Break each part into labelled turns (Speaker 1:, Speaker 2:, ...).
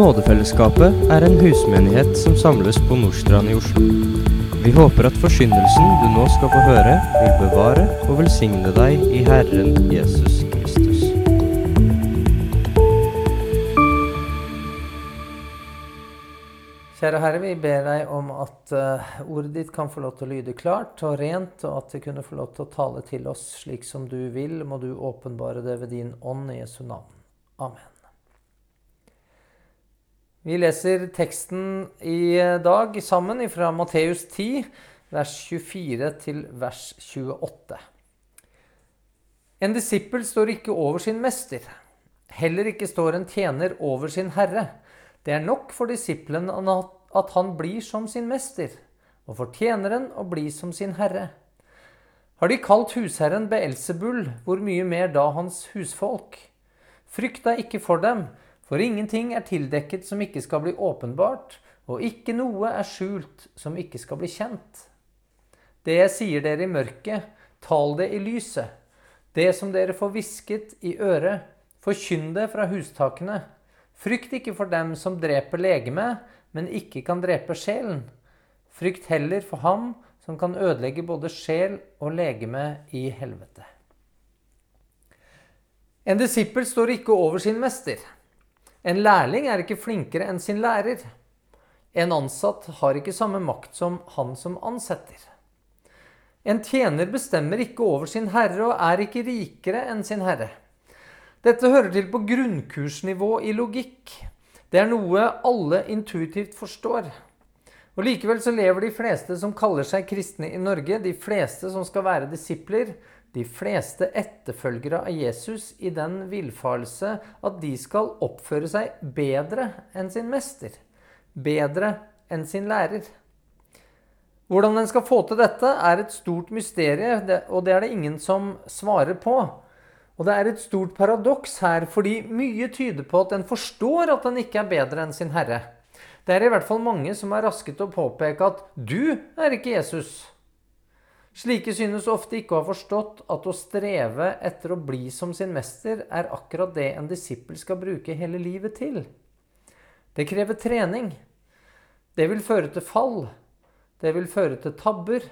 Speaker 1: Nådefellesskapet er en husmenighet som samles på Nordstrand i Oslo. Vi håper at forsyndelsen du nå skal få høre, vil bevare og velsigne deg i Herren Jesus Kristus.
Speaker 2: Kjære Herre, vi ber deg om at eh, ordet ditt kan få lov til å lyde klart og rent, og at det kunne få lov til å tale til oss slik som du vil. Må du åpenbare det ved din ånd i Jesu navn. Amen. Vi leser teksten i dag sammen fra Matteus 10, vers 24 til vers 28. En disippel står ikke over sin mester. Heller ikke står en tjener over sin herre. Det er nok for disippelen at han blir som sin mester, og for tjeneren å bli som sin herre. Har de kalt husherren Beelsebull, hvor mye mer da hans husfolk? Frykt deg ikke for dem, for ingenting er tildekket som ikke skal bli åpenbart, og ikke noe er skjult som ikke skal bli kjent. Det jeg sier dere i mørket, tal det i lyset. Det som dere får hvisket i øret, forkynn det fra hustakene. Frykt ikke for dem som dreper legemet, men ikke kan drepe sjelen. Frykt heller for ham som kan ødelegge både sjel og legeme i helvete. En disippel står ikke over sin mester. En lærling er ikke flinkere enn sin lærer. En ansatt har ikke samme makt som han som ansetter. En tjener bestemmer ikke over sin herre og er ikke rikere enn sin herre. Dette hører til på grunnkursnivå i logikk. Det er noe alle intuitivt forstår. Og Likevel så lever de fleste som kaller seg kristne i Norge, de fleste som skal være disipler, de fleste etterfølgere av Jesus i den villfarelse at de skal oppføre seg bedre enn sin mester. Bedre enn sin lærer. Hvordan en skal få til dette, er et stort mysterium, og det er det ingen som svarer på. Og det er et stort paradoks her, fordi mye tyder på at en forstår at en ikke er bedre enn sin herre. Det er i hvert fall mange som er raske til å påpeke at 'du er ikke Jesus'. Slike synes ofte ikke å ha forstått at å streve etter å bli som sin mester er akkurat det en disippel skal bruke hele livet til. Det krever trening. Det vil føre til fall. Det vil føre til tabber.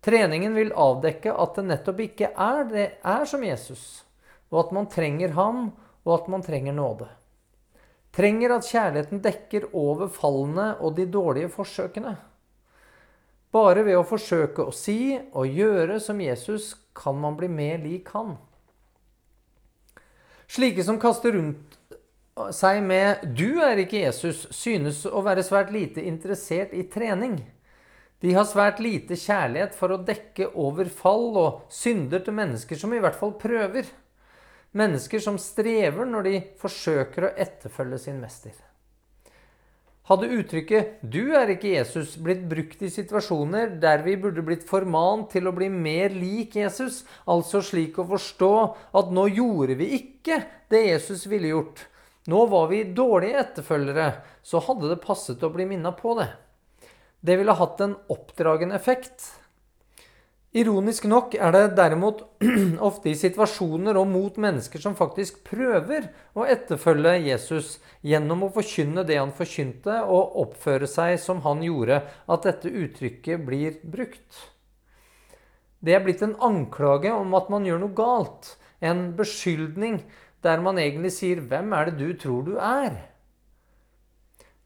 Speaker 2: Treningen vil avdekke at det nettopp ikke er, det, er som Jesus, og at man trenger ham, og at man trenger nåde. Trenger at kjærligheten dekker over fallene og de dårlige forsøkene. Bare ved å forsøke å si og gjøre som Jesus kan man bli mer lik han. Slike som kaster rundt seg med 'du er ikke Jesus', synes å være svært lite interessert i trening. De har svært lite kjærlighet for å dekke over fall og synder til mennesker som i hvert fall prøver. Mennesker som strever når de forsøker å etterfølge sin mester. Hadde uttrykket 'du er ikke Jesus' blitt brukt i situasjoner der vi burde blitt formant til å bli mer lik Jesus, altså slik å forstå at nå gjorde vi ikke det Jesus ville gjort, nå var vi dårlige etterfølgere, så hadde det passet å bli minna på det. Det ville hatt en oppdragende effekt. Ironisk nok er det derimot ofte i situasjoner og mot mennesker som faktisk prøver å etterfølge Jesus gjennom å forkynne det han forkynte, og oppføre seg som han gjorde, at dette uttrykket blir brukt. Det er blitt en anklage om at man gjør noe galt. En beskyldning der man egentlig sier 'Hvem er det du tror du er?'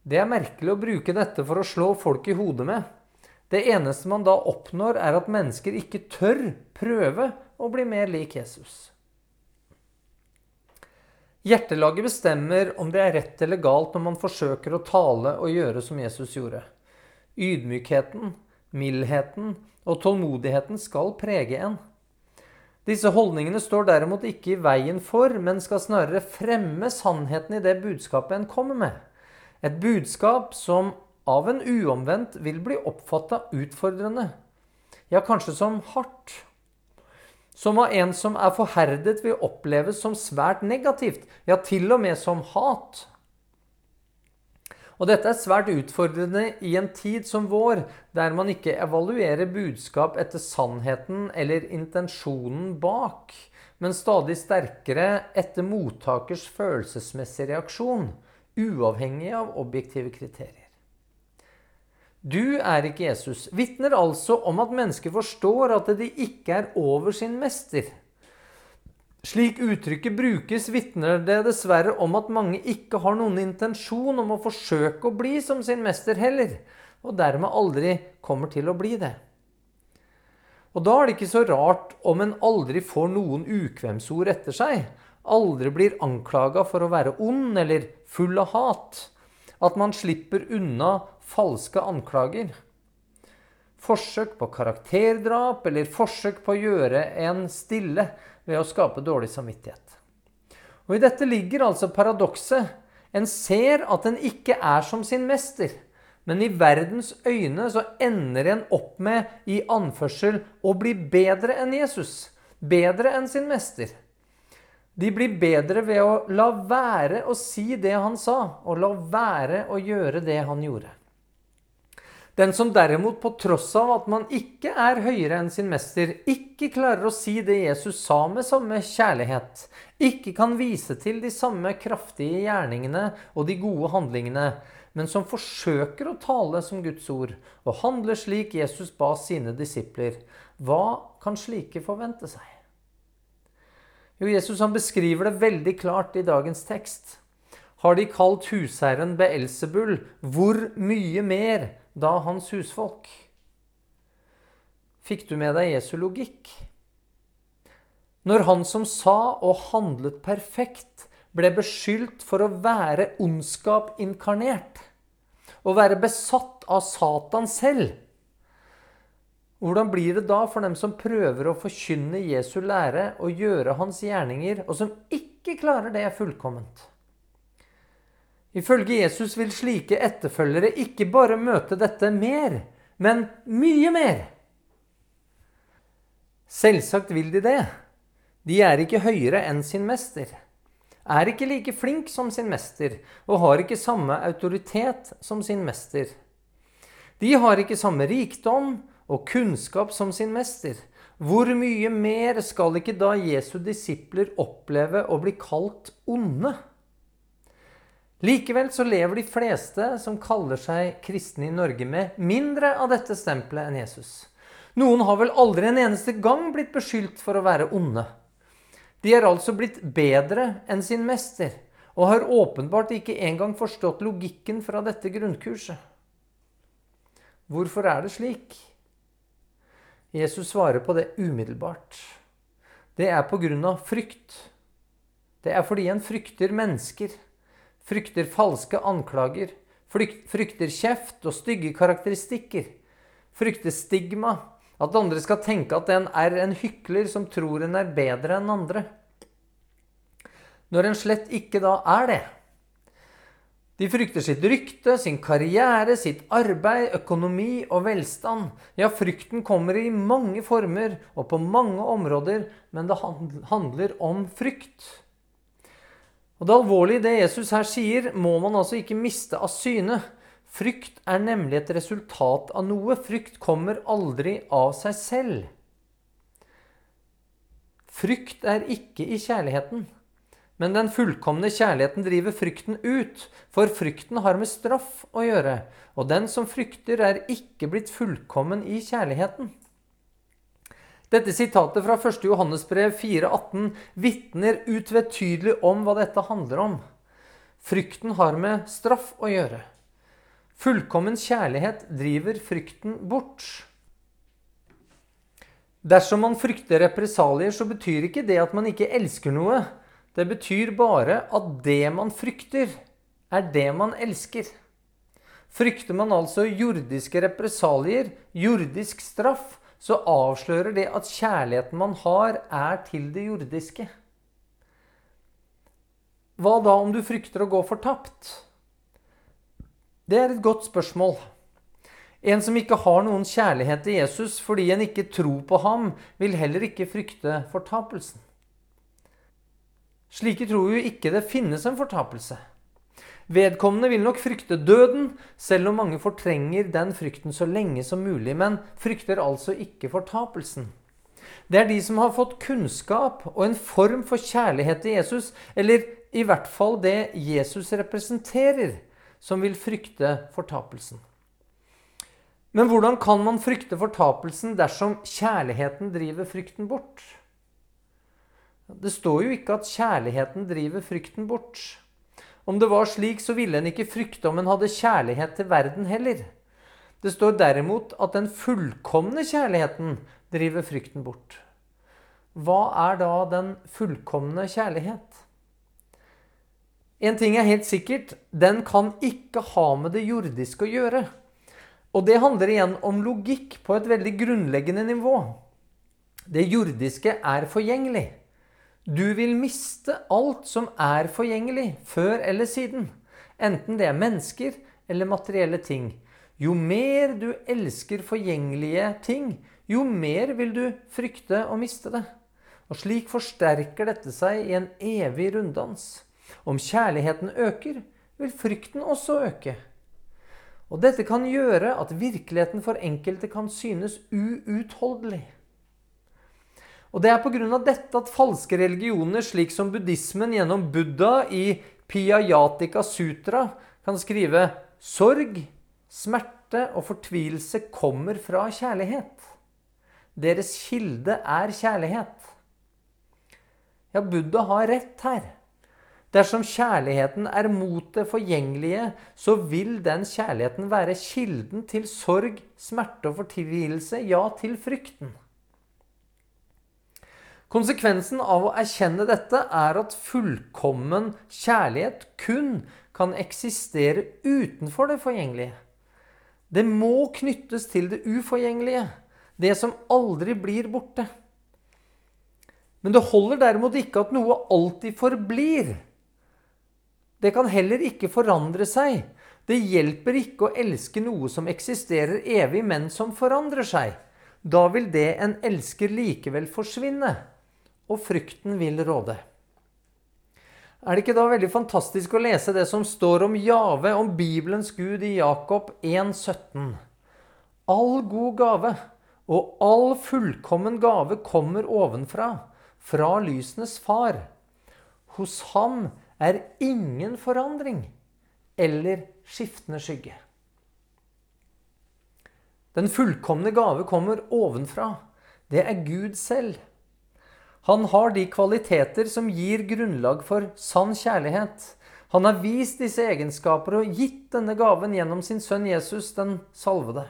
Speaker 2: Det er merkelig å bruke dette for å slå folk i hodet med. Det eneste man da oppnår, er at mennesker ikke tør prøve å bli mer lik Jesus. Hjertelaget bestemmer om det er rett eller galt når man forsøker å tale og gjøre som Jesus gjorde. Ydmykheten, mildheten og tålmodigheten skal prege en. Disse holdningene står derimot ikke i veien for, men skal snarere fremme sannheten i det budskapet en kommer med. Et budskap som av en uomvendt vil bli oppfatta utfordrende, ja, kanskje som hardt. Som av en som er forherdet, vil oppleves som svært negativt, ja, til og med som hat. Og dette er svært utfordrende i en tid som vår, der man ikke evaluerer budskap etter sannheten eller intensjonen bak, men stadig sterkere etter mottakers følelsesmessige reaksjon uavhengig av objektive kriterier. Du er ikke Jesus vitner altså om at mennesker forstår at de ikke er over sin mester. Slik uttrykket brukes, vitner det dessverre om at mange ikke har noen intensjon om å forsøke å bli som sin mester heller, og dermed aldri kommer til å bli det. Og da er det ikke så rart om en aldri får noen ukvemsord etter seg, aldri blir anklaga for å være ond eller full av hat, at man slipper unna falske anklager. Forsøk på karakterdrap eller forsøk på å gjøre en stille ved å skape dårlig samvittighet. Og I dette ligger altså paradokset. En ser at en ikke er som sin mester. Men i verdens øyne så ender en opp med i anførsel å bli bedre enn Jesus. Bedre enn sin mester. De blir bedre ved å la være å si det han sa, og la være å gjøre det han gjorde. Den som derimot, på tross av at man ikke er høyere enn sin mester, ikke klarer å si det Jesus sa med samme kjærlighet, ikke kan vise til de samme kraftige gjerningene og de gode handlingene, men som forsøker å tale som Guds ord og handle slik Jesus ba sine disipler, hva kan slike forvente seg? Jo, Jesus han beskriver det veldig klart i dagens tekst. Har de kalt husherren Beelzebul, hvor mye mer da hans husfolk. Fikk du med deg Jesu logikk? Når han som sa og handlet perfekt, ble beskyldt for å være ondskap inkarnert, og være besatt av Satan selv, hvordan blir det da for dem som prøver å forkynne Jesu lære og gjøre hans gjerninger, og som ikke klarer det fullkomment? Ifølge Jesus vil slike etterfølgere ikke bare møte dette mer, men mye mer. Selvsagt vil de det. De er ikke høyere enn sin mester, er ikke like flink som sin mester og har ikke samme autoritet som sin mester. De har ikke samme rikdom og kunnskap som sin mester. Hvor mye mer skal ikke da Jesu disipler oppleve å bli kalt onde? Likevel så lever de fleste som kaller seg kristne i Norge, med mindre av dette stempelet enn Jesus. Noen har vel aldri en eneste gang blitt beskyldt for å være onde. De er altså blitt bedre enn sin mester, og har åpenbart ikke engang forstått logikken fra dette grunnkurset. Hvorfor er det slik? Jesus svarer på det umiddelbart. Det er på grunn av frykt. Det er fordi en frykter mennesker frykter falske anklager, frykter kjeft og stygge karakteristikker, frykter stigma, at andre skal tenke at en er en hykler som tror en er bedre enn andre. Når en slett ikke da er det. De frykter sitt rykte, sin karriere, sitt arbeid, økonomi og velstand. Ja, frykten kommer i mange former og på mange områder, men det handler om frykt. Og Det alvorlige i det Jesus her sier, må man altså ikke miste av syne. Frykt er nemlig et resultat av noe. Frykt kommer aldri av seg selv. Frykt er ikke i kjærligheten. Men den fullkomne kjærligheten driver frykten ut, for frykten har med straff å gjøre. Og den som frykter, er ikke blitt fullkommen i kjærligheten. Dette sitatet fra 1. Johannesbrev 4,18 vitner utvetydig om hva dette handler om. Frykten har med straff å gjøre. Fullkommen kjærlighet driver frykten bort. Dersom man frykter represalier, så betyr ikke det at man ikke elsker noe. Det betyr bare at det man frykter, er det man elsker. Frykter man altså jordiske represalier, jordisk straff, så avslører det at kjærligheten man har, er til det jordiske. Hva da om du frykter å gå fortapt? Det er et godt spørsmål. En som ikke har noen kjærlighet til Jesus fordi en ikke tror på ham, vil heller ikke frykte fortapelsen. Slike tror jo ikke det finnes en fortapelse. Vedkommende vil nok frykte døden, selv om mange fortrenger den frykten så lenge som mulig, men frykter altså ikke fortapelsen. Det er de som har fått kunnskap og en form for kjærlighet til Jesus, eller i hvert fall det Jesus representerer, som vil frykte fortapelsen. Men hvordan kan man frykte fortapelsen dersom kjærligheten driver frykten bort? Det står jo ikke at kjærligheten driver frykten bort. Om det var slik, så ville en ikke frykte om en hadde kjærlighet til verden heller. Det står derimot at den fullkomne kjærligheten driver frykten bort. Hva er da den fullkomne kjærlighet? En ting er helt sikkert den kan ikke ha med det jordiske å gjøre. Og det handler igjen om logikk på et veldig grunnleggende nivå. Det jordiske er forgjengelig. Du vil miste alt som er forgjengelig, før eller siden. Enten det er mennesker eller materielle ting. Jo mer du elsker forgjengelige ting, jo mer vil du frykte å miste det. Og slik forsterker dette seg i en evig runddans. Om kjærligheten øker, vil frykten også øke. Og dette kan gjøre at virkeligheten for enkelte kan synes uutholdelig. Og Det er pga. dette at falske religioner, slik som buddhismen gjennom Buddha i Piyayatika Sutra, kan skrive sorg, smerte og fortvilelse kommer fra kjærlighet. Deres kilde er kjærlighet. Ja, Buddha har rett her. Dersom kjærligheten er mot det forgjengelige, så vil den kjærligheten være kilden til sorg, smerte og fortvilelse, ja, til frykten. Konsekvensen av å erkjenne dette er at fullkommen kjærlighet kun kan eksistere utenfor det forgjengelige. Det må knyttes til det uforgjengelige, det som aldri blir borte. Men det holder derimot ikke at noe alltid forblir. Det kan heller ikke forandre seg. Det hjelper ikke å elske noe som eksisterer evig, men som forandrer seg. Da vil det en elsker likevel forsvinne, og frykten vil råde. Er det ikke da veldig fantastisk å lese det som står om Jave, om Bibelens Gud i Jakob 1,17? All god gave og all fullkommen gave kommer ovenfra, fra lysenes far. Hos ham er ingen forandring eller skiftende skygge. Den fullkomne gave kommer ovenfra. Det er Gud selv. Han har de kvaliteter som gir grunnlag for sann kjærlighet. Han har vist disse egenskaper og gitt denne gaven gjennom sin sønn Jesus, den salvede.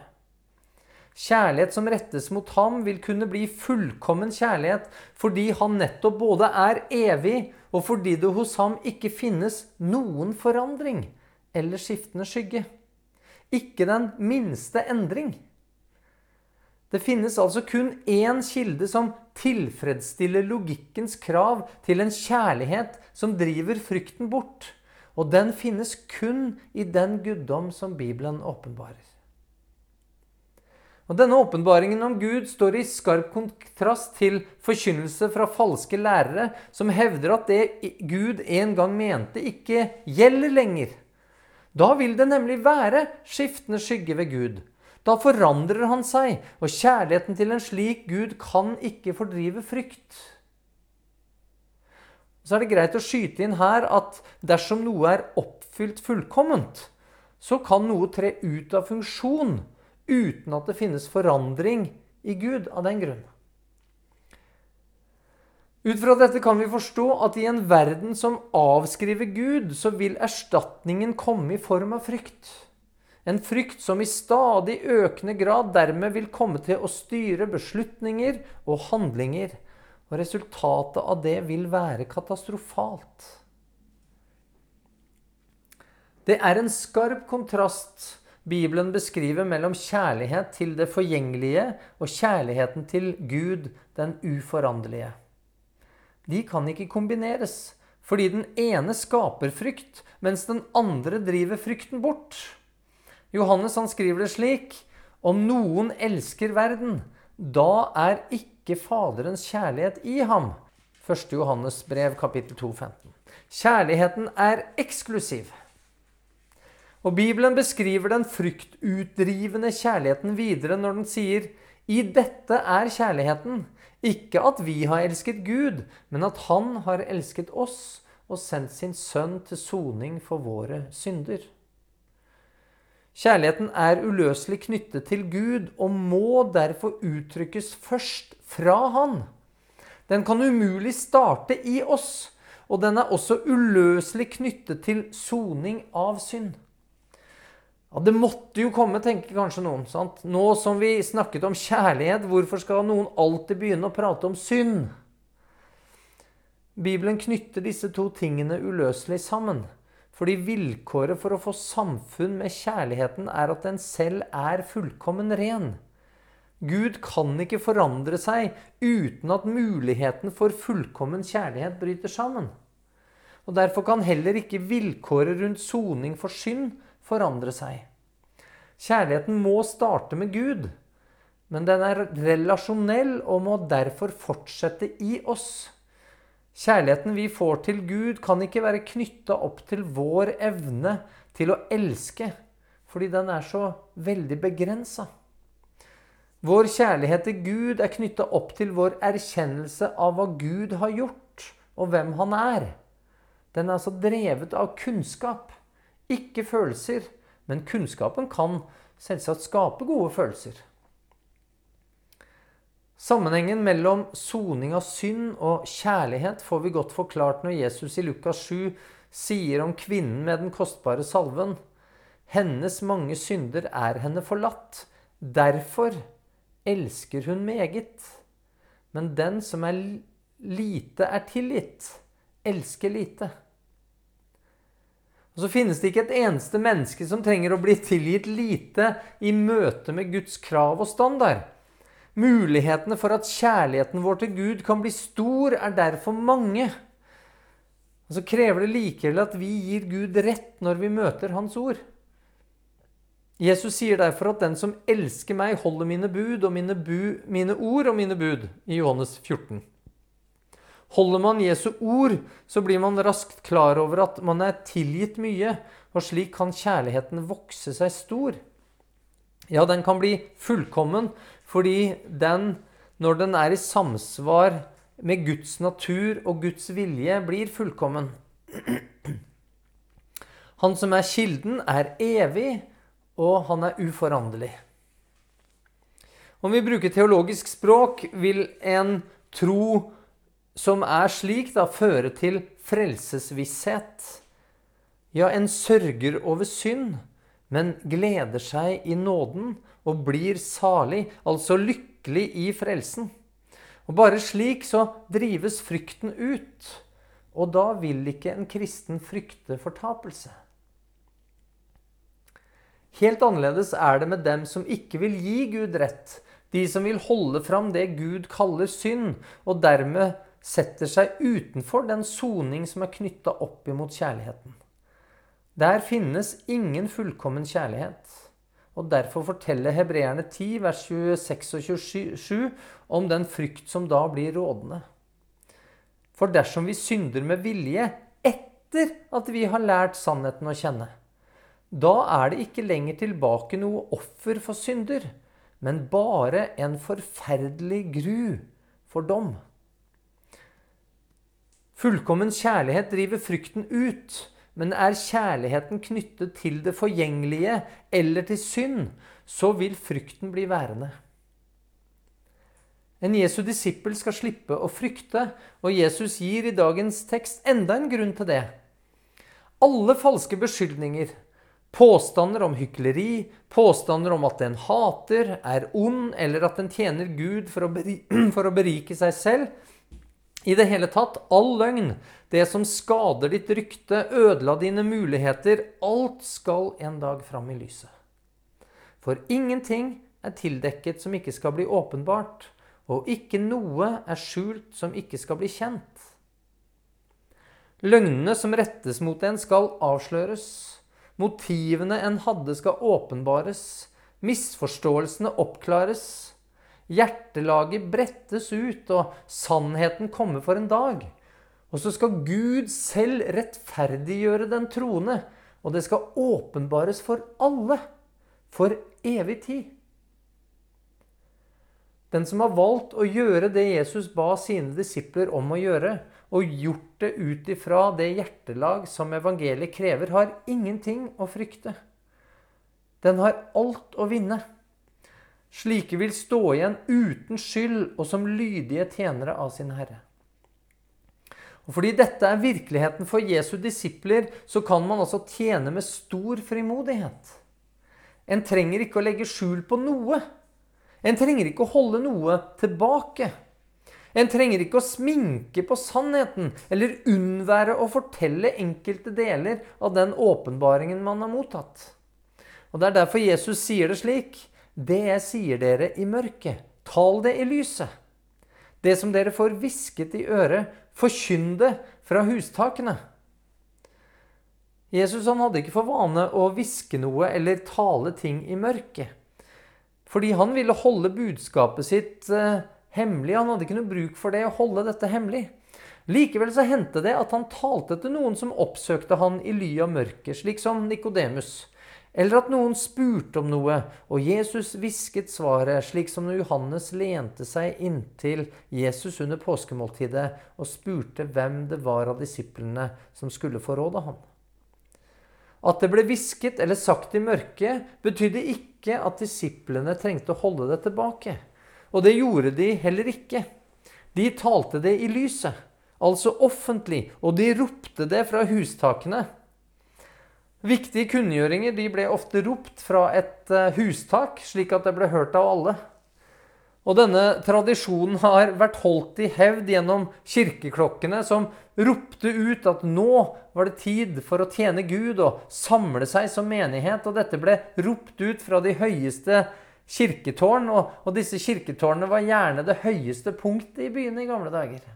Speaker 2: Kjærlighet som rettes mot ham, vil kunne bli fullkommen kjærlighet fordi han nettopp både er evig, og fordi det hos ham ikke finnes noen forandring eller skiftende skygge. Ikke den minste endring. Det finnes altså kun én kilde som tilfredsstiller logikkens krav til en kjærlighet som driver frykten bort. Og den finnes kun i den guddom som Bibelen åpenbarer. Og Denne åpenbaringen om Gud står i skarp kontrast til forkynnelse fra falske lærere som hevder at det Gud en gang mente, ikke gjelder lenger. Da vil det nemlig være skiftende skygge ved Gud. Da forandrer han seg, og kjærligheten til en slik Gud kan ikke fordrive frykt. Så er det greit å skyte inn her at dersom noe er oppfylt fullkomment, så kan noe tre ut av funksjon uten at det finnes forandring i Gud av den grunn. Ut fra dette kan vi forstå at i en verden som avskriver Gud, så vil erstatningen komme i form av frykt. En frykt som i stadig økende grad dermed vil komme til å styre beslutninger og handlinger. Og resultatet av det vil være katastrofalt. Det er en skarp kontrast Bibelen beskriver mellom kjærlighet til det forgjengelige og kjærligheten til Gud, den uforanderlige. De kan ikke kombineres, fordi den ene skaper frykt, mens den andre driver frykten bort. Johannes han skriver det slik.: Om noen elsker verden, da er ikke Faderens kjærlighet i ham. 1. Johannes brev, kapittel 2, 15. Kjærligheten er eksklusiv. Og Bibelen beskriver den fryktutdrivende kjærligheten videre når den sier i dette er kjærligheten, ikke at vi har elsket Gud, men at Han har elsket oss og sendt sin sønn til soning for våre synder. Kjærligheten er uløselig knyttet til Gud og må derfor uttrykkes først fra Han. Den kan umulig starte i oss, og den er også uløselig knyttet til soning av synd. Ja, Det måtte jo komme, tenker kanskje noen. sant? Nå som vi snakket om kjærlighet, hvorfor skal noen alltid begynne å prate om synd? Bibelen knytter disse to tingene uløselig sammen. Fordi vilkåret for å få samfunn med kjærligheten er at den selv er fullkommen ren. Gud kan ikke forandre seg uten at muligheten for fullkommen kjærlighet bryter sammen. Og Derfor kan heller ikke vilkåret rundt soning for synd forandre seg. Kjærligheten må starte med Gud, men den er relasjonell og må derfor fortsette i oss. Kjærligheten vi får til Gud, kan ikke være knytta opp til vår evne til å elske, fordi den er så veldig begrensa. Vår kjærlighet til Gud er knytta opp til vår erkjennelse av hva Gud har gjort, og hvem han er. Den er altså drevet av kunnskap, ikke følelser. Men kunnskapen kan selvsagt skape gode følelser. Sammenhengen mellom soning av synd og kjærlighet får vi godt forklart når Jesus i Lukas 7 sier om kvinnen med den kostbare salven Hennes mange synder er henne forlatt. Derfor elsker hun meget. Men den som er lite er tilgitt, elsker lite. Og Så finnes det ikke et eneste menneske som trenger å bli tilgitt lite i møte med Guds krav og standard. Mulighetene for at kjærligheten vår til Gud kan bli stor, er derfor mange. Og så krever det likevel at vi gir Gud rett når vi møter Hans ord. Jesus sier derfor at den som elsker meg, holder mine bud og mine, bu, mine ord og mine bud. I Johannes 14. Holder man Jesu ord, så blir man raskt klar over at man er tilgitt mye, og slik kan kjærligheten vokse seg stor. Ja, den kan bli fullkommen fordi den, når den er i samsvar med Guds natur og Guds vilje, blir fullkommen. Han som er kilden, er evig, og han er uforanderlig. Om vi bruker teologisk språk, vil en tro som er slik, da føre til frelsesvisshet. Ja, en sørger over synd, men gleder seg i nåden og blir salig, altså lykkelig i frelsen. Og Bare slik så drives frykten ut, og da vil ikke en kristen frykte fortapelse. Helt annerledes er det med dem som ikke vil gi Gud rett, de som vil holde fram det Gud kaller synd, og dermed setter seg utenfor den soning som er knytta opp imot kjærligheten. Der finnes ingen fullkommen kjærlighet. Og Derfor forteller Hebreerne 10, vers 26 og 27 om den frykt som da blir rådende. For dersom vi synder med vilje etter at vi har lært sannheten å kjenne, da er det ikke lenger tilbake noe offer for synder, men bare en forferdelig gru for dom. Fullkommen kjærlighet driver frykten ut men er kjærligheten knyttet til det forgjengelige eller til synd, så vil frykten bli værende. En Jesu disippel skal slippe å frykte, og Jesus gir i dagens tekst enda en grunn til det. Alle falske beskyldninger, påstander om hykleri, påstander om at en hater, er ond, eller at en tjener Gud for å berike seg selv, i det hele tatt, all løgn, det som skader ditt rykte, ødela dine muligheter, alt skal en dag fram i lyset. For ingenting er tildekket som ikke skal bli åpenbart, og ikke noe er skjult som ikke skal bli kjent. Løgnene som rettes mot en, skal avsløres. Motivene en hadde, skal åpenbares. Misforståelsene oppklares. Hjertelaget brettes ut, og sannheten kommer for en dag. Og så skal Gud selv rettferdiggjøre den troende, og det skal åpenbares for alle, for evig tid. Den som har valgt å gjøre det Jesus ba sine disipler om å gjøre, og gjort det ut ifra det hjertelag som evangeliet krever, har ingenting å frykte. Den har alt å vinne. Slike vil stå igjen uten skyld og som lydige tjenere av sin Herre. Og Fordi dette er virkeligheten for Jesu disipler, så kan man altså tjene med stor frimodighet. En trenger ikke å legge skjul på noe. En trenger ikke å holde noe tilbake. En trenger ikke å sminke på sannheten eller unnvære å fortelle enkelte deler av den åpenbaringen man har mottatt. Og Det er derfor Jesus sier det slik. Det jeg sier dere i mørket, tal det i lyset. Det som dere får hvisket i øret, forkynn det fra hustakene. Jesus han hadde ikke for vane å hviske noe eller tale ting i mørket. Fordi han ville holde budskapet sitt eh, hemmelig. Han hadde ikke noe bruk for det å holde dette hemmelig. Likevel så hendte det at han talte til noen som oppsøkte han i ly av mørket, slik som Nikodemus. Eller at noen spurte om noe, og Jesus hvisket svaret, slik som når Johannes lente seg inntil Jesus under påskemåltidet og spurte hvem det var av disiplene som skulle forråde ham. At det ble hvisket eller sagt i mørket, betydde ikke at disiplene trengte å holde det tilbake. Og det gjorde de heller ikke. De talte det i lyset, altså offentlig, og de ropte det fra hustakene. Viktige kunngjøringer ble ofte ropt fra et eh, hustak, slik at det ble hørt av alle. Og denne tradisjonen har vært holdt i hevd gjennom kirkeklokkene, som ropte ut at nå var det tid for å tjene Gud og samle seg som menighet. Og dette ble ropt ut fra de høyeste kirketårn, og, og disse kirketårnene var gjerne det høyeste punktet i byene i gamle dager.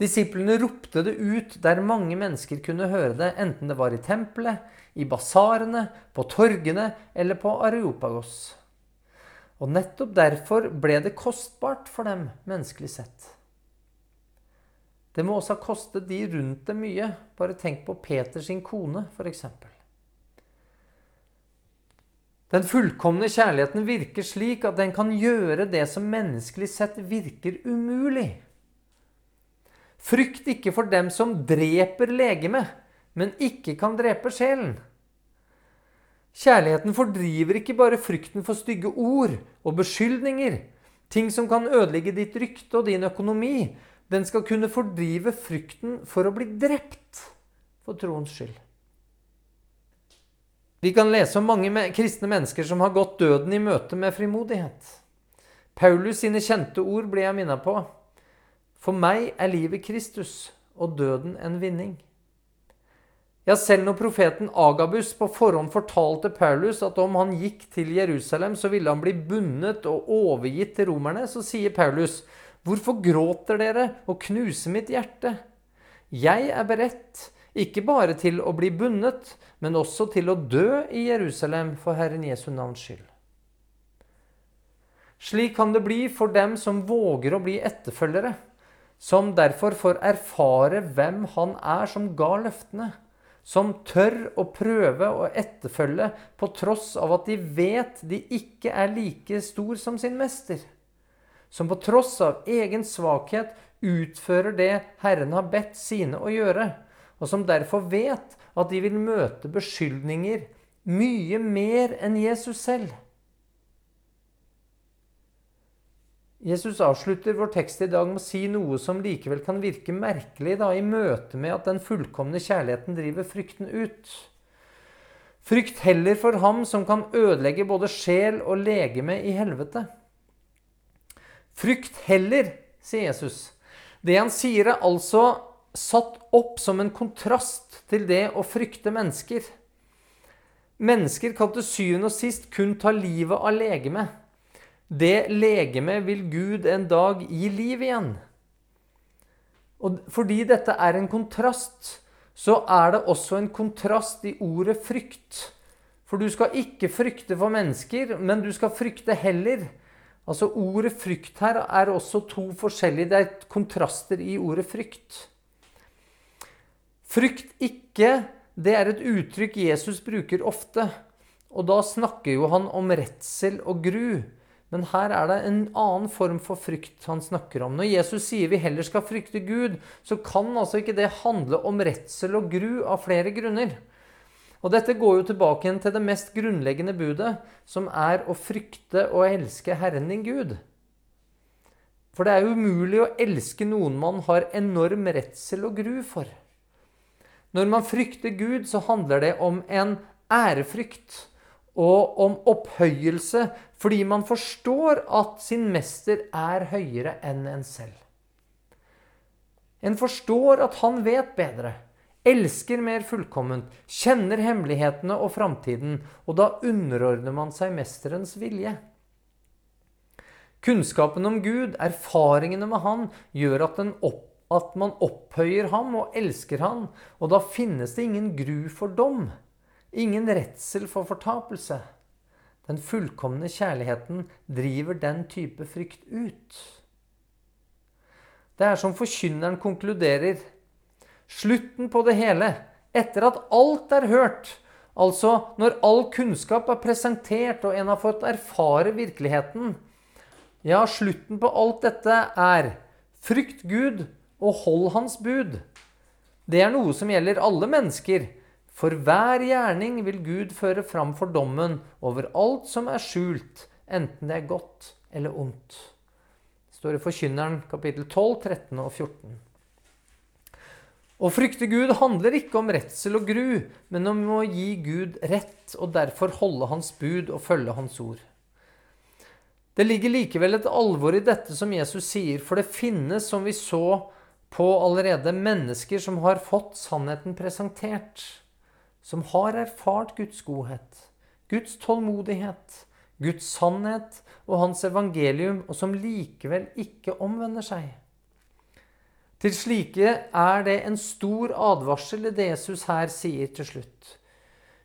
Speaker 2: Disiplene ropte det ut der mange mennesker kunne høre det, enten det var i tempelet, i basarene, på torgene eller på Areopagos. Og nettopp derfor ble det kostbart for dem, menneskelig sett. Det må også ha kostet de rundt dem mye. Bare tenk på Peter sin kone, f.eks. Den fullkomne kjærligheten virker slik at den kan gjøre det som menneskelig sett virker umulig. Frykt ikke for dem som dreper legemet, men ikke kan drepe sjelen. Kjærligheten fordriver ikke bare frykten for stygge ord og beskyldninger, ting som kan ødelegge ditt rykte og din økonomi. Den skal kunne fordrive frykten for å bli drept for troens skyld. Vi kan lese om mange kristne mennesker som har gått døden i møte med frimodighet. Paulus sine kjente ord blir jeg minnet på. For meg er livet Kristus og døden en vinning. Ja, selv når profeten Agabus på forhånd fortalte Paulus at om han gikk til Jerusalem, så ville han bli bundet og overgitt til romerne, så sier Paulus, hvorfor gråter dere og knuser mitt hjerte? Jeg er beredt, ikke bare til å bli bundet, men også til å dø i Jerusalem for Herren Jesu navns skyld. Slik kan det bli for dem som våger å bli etterfølgere som derfor får erfare hvem han er som ga løftene. Som tør å prøve å etterfølge på tross av at de vet de ikke er like stor som sin mester. Som på tross av egen svakhet utfører det Herren har bedt sine å gjøre. Og som derfor vet at de vil møte beskyldninger mye mer enn Jesus selv. Jesus avslutter vår tekst i dag med å si noe som likevel kan virke merkelig da, i møte med at den fullkomne kjærligheten driver frykten ut. Frykt heller for ham som kan ødelegge både sjel og legeme i helvete. Frykt heller, sier Jesus. Det han sier, er altså satt opp som en kontrast til det å frykte mennesker. Mennesker kan til syvende og sist kun ta livet av legemet. Det legemet vil Gud en dag gi liv igjen. Og fordi dette er en kontrast, så er det også en kontrast i ordet frykt. For du skal ikke frykte for mennesker, men du skal frykte heller. Altså Ordet frykt her er også to forskjellige Det er kontraster i ordet frykt. Frykt ikke, det er et uttrykk Jesus bruker ofte. Og da snakker jo han om redsel og gru. Men her er det en annen form for frykt han snakker om. Når Jesus sier vi heller skal frykte Gud, så kan altså ikke det handle om redsel og gru av flere grunner. Og dette går jo tilbake igjen til det mest grunnleggende budet, som er å frykte og elske Herren din Gud. For det er umulig å elske noen man har enorm redsel og gru for. Når man frykter Gud, så handler det om en ærefrykt og om opphøyelse, fordi man forstår at sin mester er høyere enn en selv. En forstår at han vet bedre, elsker mer fullkomment, kjenner hemmelighetene og framtiden, og da underordner man seg mesterens vilje. Kunnskapen om Gud, erfaringene med Han, gjør at, opp, at, man opphøyer ham og elsker han, og da finnes det ingen gru for dom, ingen redsel for fortapelse. Den fullkomne kjærligheten driver den type frykt ut. Det er som forkynneren konkluderer. Slutten på det hele, etter at alt er hørt, altså når all kunnskap er presentert og en har fått erfare virkeligheten, ja, slutten på alt dette er frykt Gud og hold Hans bud. Det er noe som gjelder alle mennesker. For hver gjerning vil Gud føre fram for dommen over alt som er skjult, enten det er godt eller ondt. Det står i Forkynneren kapittel 12, 13 og 14. Å frykte Gud handler ikke om redsel og gru, men om å gi Gud rett og derfor holde Hans bud og følge Hans ord. Det ligger likevel et alvor i dette som Jesus sier, for det finnes, som vi så på allerede, mennesker som har fått sannheten presentert. Som har erfart Guds godhet, Guds tålmodighet, Guds sannhet og Hans evangelium, og som likevel ikke omvender seg. Til slike er det en stor advarsel i det Jesus her sier til slutt.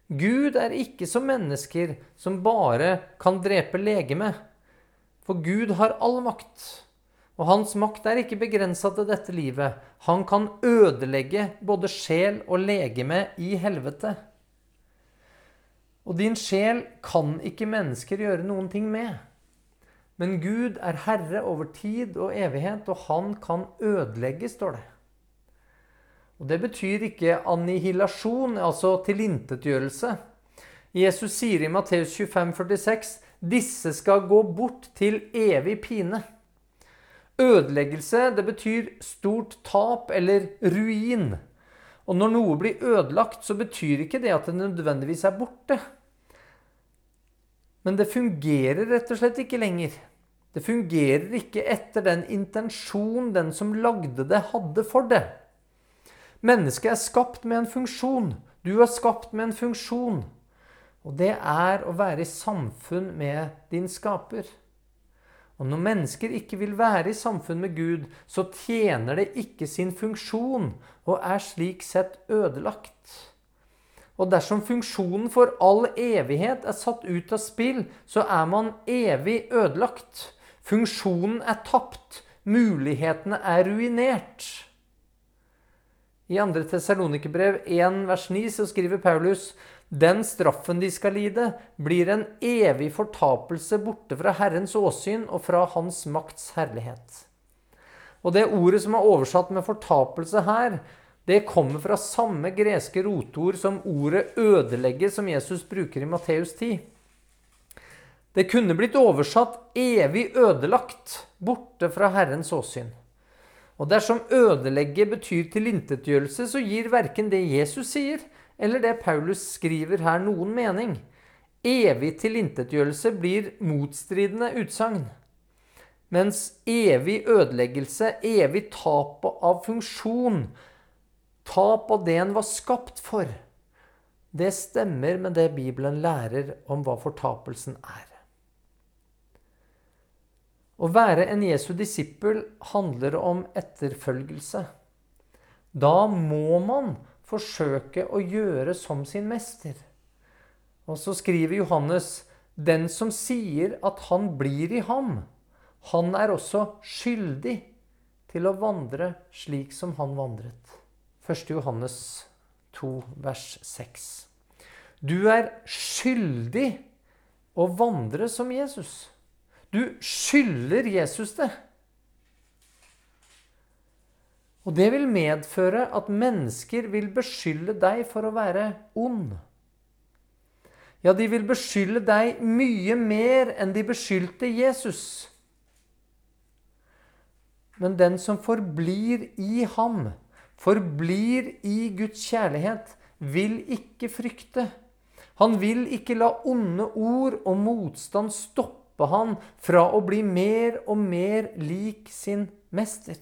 Speaker 2: Gud er ikke som mennesker som bare kan drepe legemet, for Gud har all makt. Og hans makt er ikke begrensa til dette livet. Han kan ødelegge både sjel og legeme i helvete. Og din sjel kan ikke mennesker gjøre noen ting med. Men Gud er herre over tid og evighet, og han kan ødelegge, står det. Og Det betyr ikke annihilasjon, altså tilintetgjørelse. Jesus sier i Matteus 25, 46, disse skal gå bort til evig pine. Ødeleggelse, det betyr stort tap eller ruin. Og når noe blir ødelagt, så betyr ikke det at det nødvendigvis er borte. Men det fungerer rett og slett ikke lenger. Det fungerer ikke etter den intensjon den som lagde det, hadde for det. Mennesket er skapt med en funksjon. Du er skapt med en funksjon. Og det er å være i samfunn med din skaper. Og når mennesker ikke vil være i samfunn med Gud, så tjener det ikke sin funksjon og er slik sett ødelagt. Og dersom funksjonen for all evighet er satt ut av spill, så er man evig ødelagt. Funksjonen er tapt. Mulighetene er ruinert. I 2. Tessalonikerbrev 1 vers 9 så skriver Paulus den straffen de skal lide, blir en evig fortapelse borte fra Herrens åsyn og fra Hans makts herlighet. Og det ordet som er oversatt med fortapelse her, det kommer fra samme greske rotord som ordet 'ødelegge', som Jesus bruker i Matteus 10. Det kunne blitt oversatt 'evig ødelagt', borte fra Herrens åsyn. Og dersom 'ødelegge' betyr tilintetgjørelse, så gir verken det Jesus sier, eller det Paulus skriver her, noen mening. Evig tilintetgjørelse blir motstridende utsagn. Mens evig ødeleggelse, evig tap av funksjon, tap av det en var skapt for, det stemmer med det Bibelen lærer om hva fortapelsen er. Å være en Jesu disippel handler om etterfølgelse. Da må man forsøke å gjøre som sin mester. Og så skriver Johannes den som sier at han blir i ham, han er også skyldig til å vandre slik som han vandret. 1. Johannes 2, vers 6. Du er skyldig å vandre som Jesus. Du skylder Jesus det. Og det vil medføre at mennesker vil beskylde deg for å være ond. Ja, de vil beskylde deg mye mer enn de beskyldte Jesus. Men den som forblir i ham, forblir i Guds kjærlighet, vil ikke frykte. Han vil ikke la onde ord og motstand stoppe han fra å bli mer og mer lik sin mester.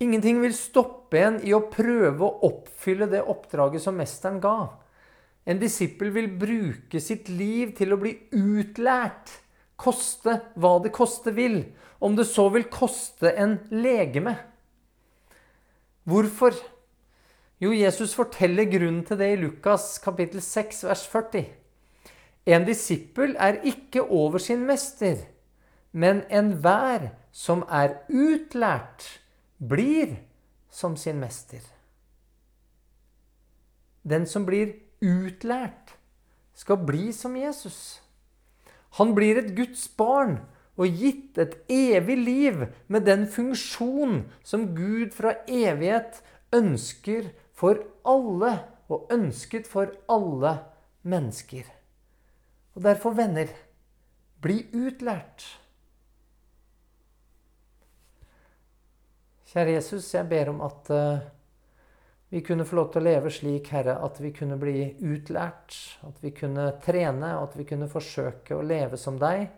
Speaker 2: Ingenting vil stoppe en i å prøve å oppfylle det oppdraget som mesteren ga. En disippel vil bruke sitt liv til å bli utlært, koste hva det koste vil, om det så vil koste en legeme. Hvorfor? Jo, Jesus forteller grunnen til det i Lukas kapittel 6, vers 40. En disippel er ikke over sin mester, men enhver som er utlært, blir som sin mester. Den som blir utlært, skal bli som Jesus. Han blir et Guds barn og gitt et evig liv med den funksjon som Gud fra evighet ønsker for alle, og ønsket for alle mennesker. Og derfor, venner, bli utlært. Kjære Jesus, jeg ber om at uh, vi kunne få lov til å leve slik, Herre, at vi kunne bli utlært, at vi kunne trene, at vi kunne forsøke å leve som deg,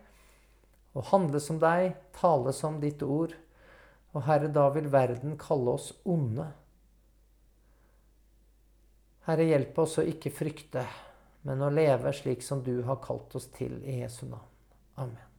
Speaker 2: og handle som deg, tale som ditt ord. Og Herre, da vil verden kalle oss onde. Herre, hjelp oss å ikke frykte, men å leve slik som du har kalt oss til i Jesu navn. Amen.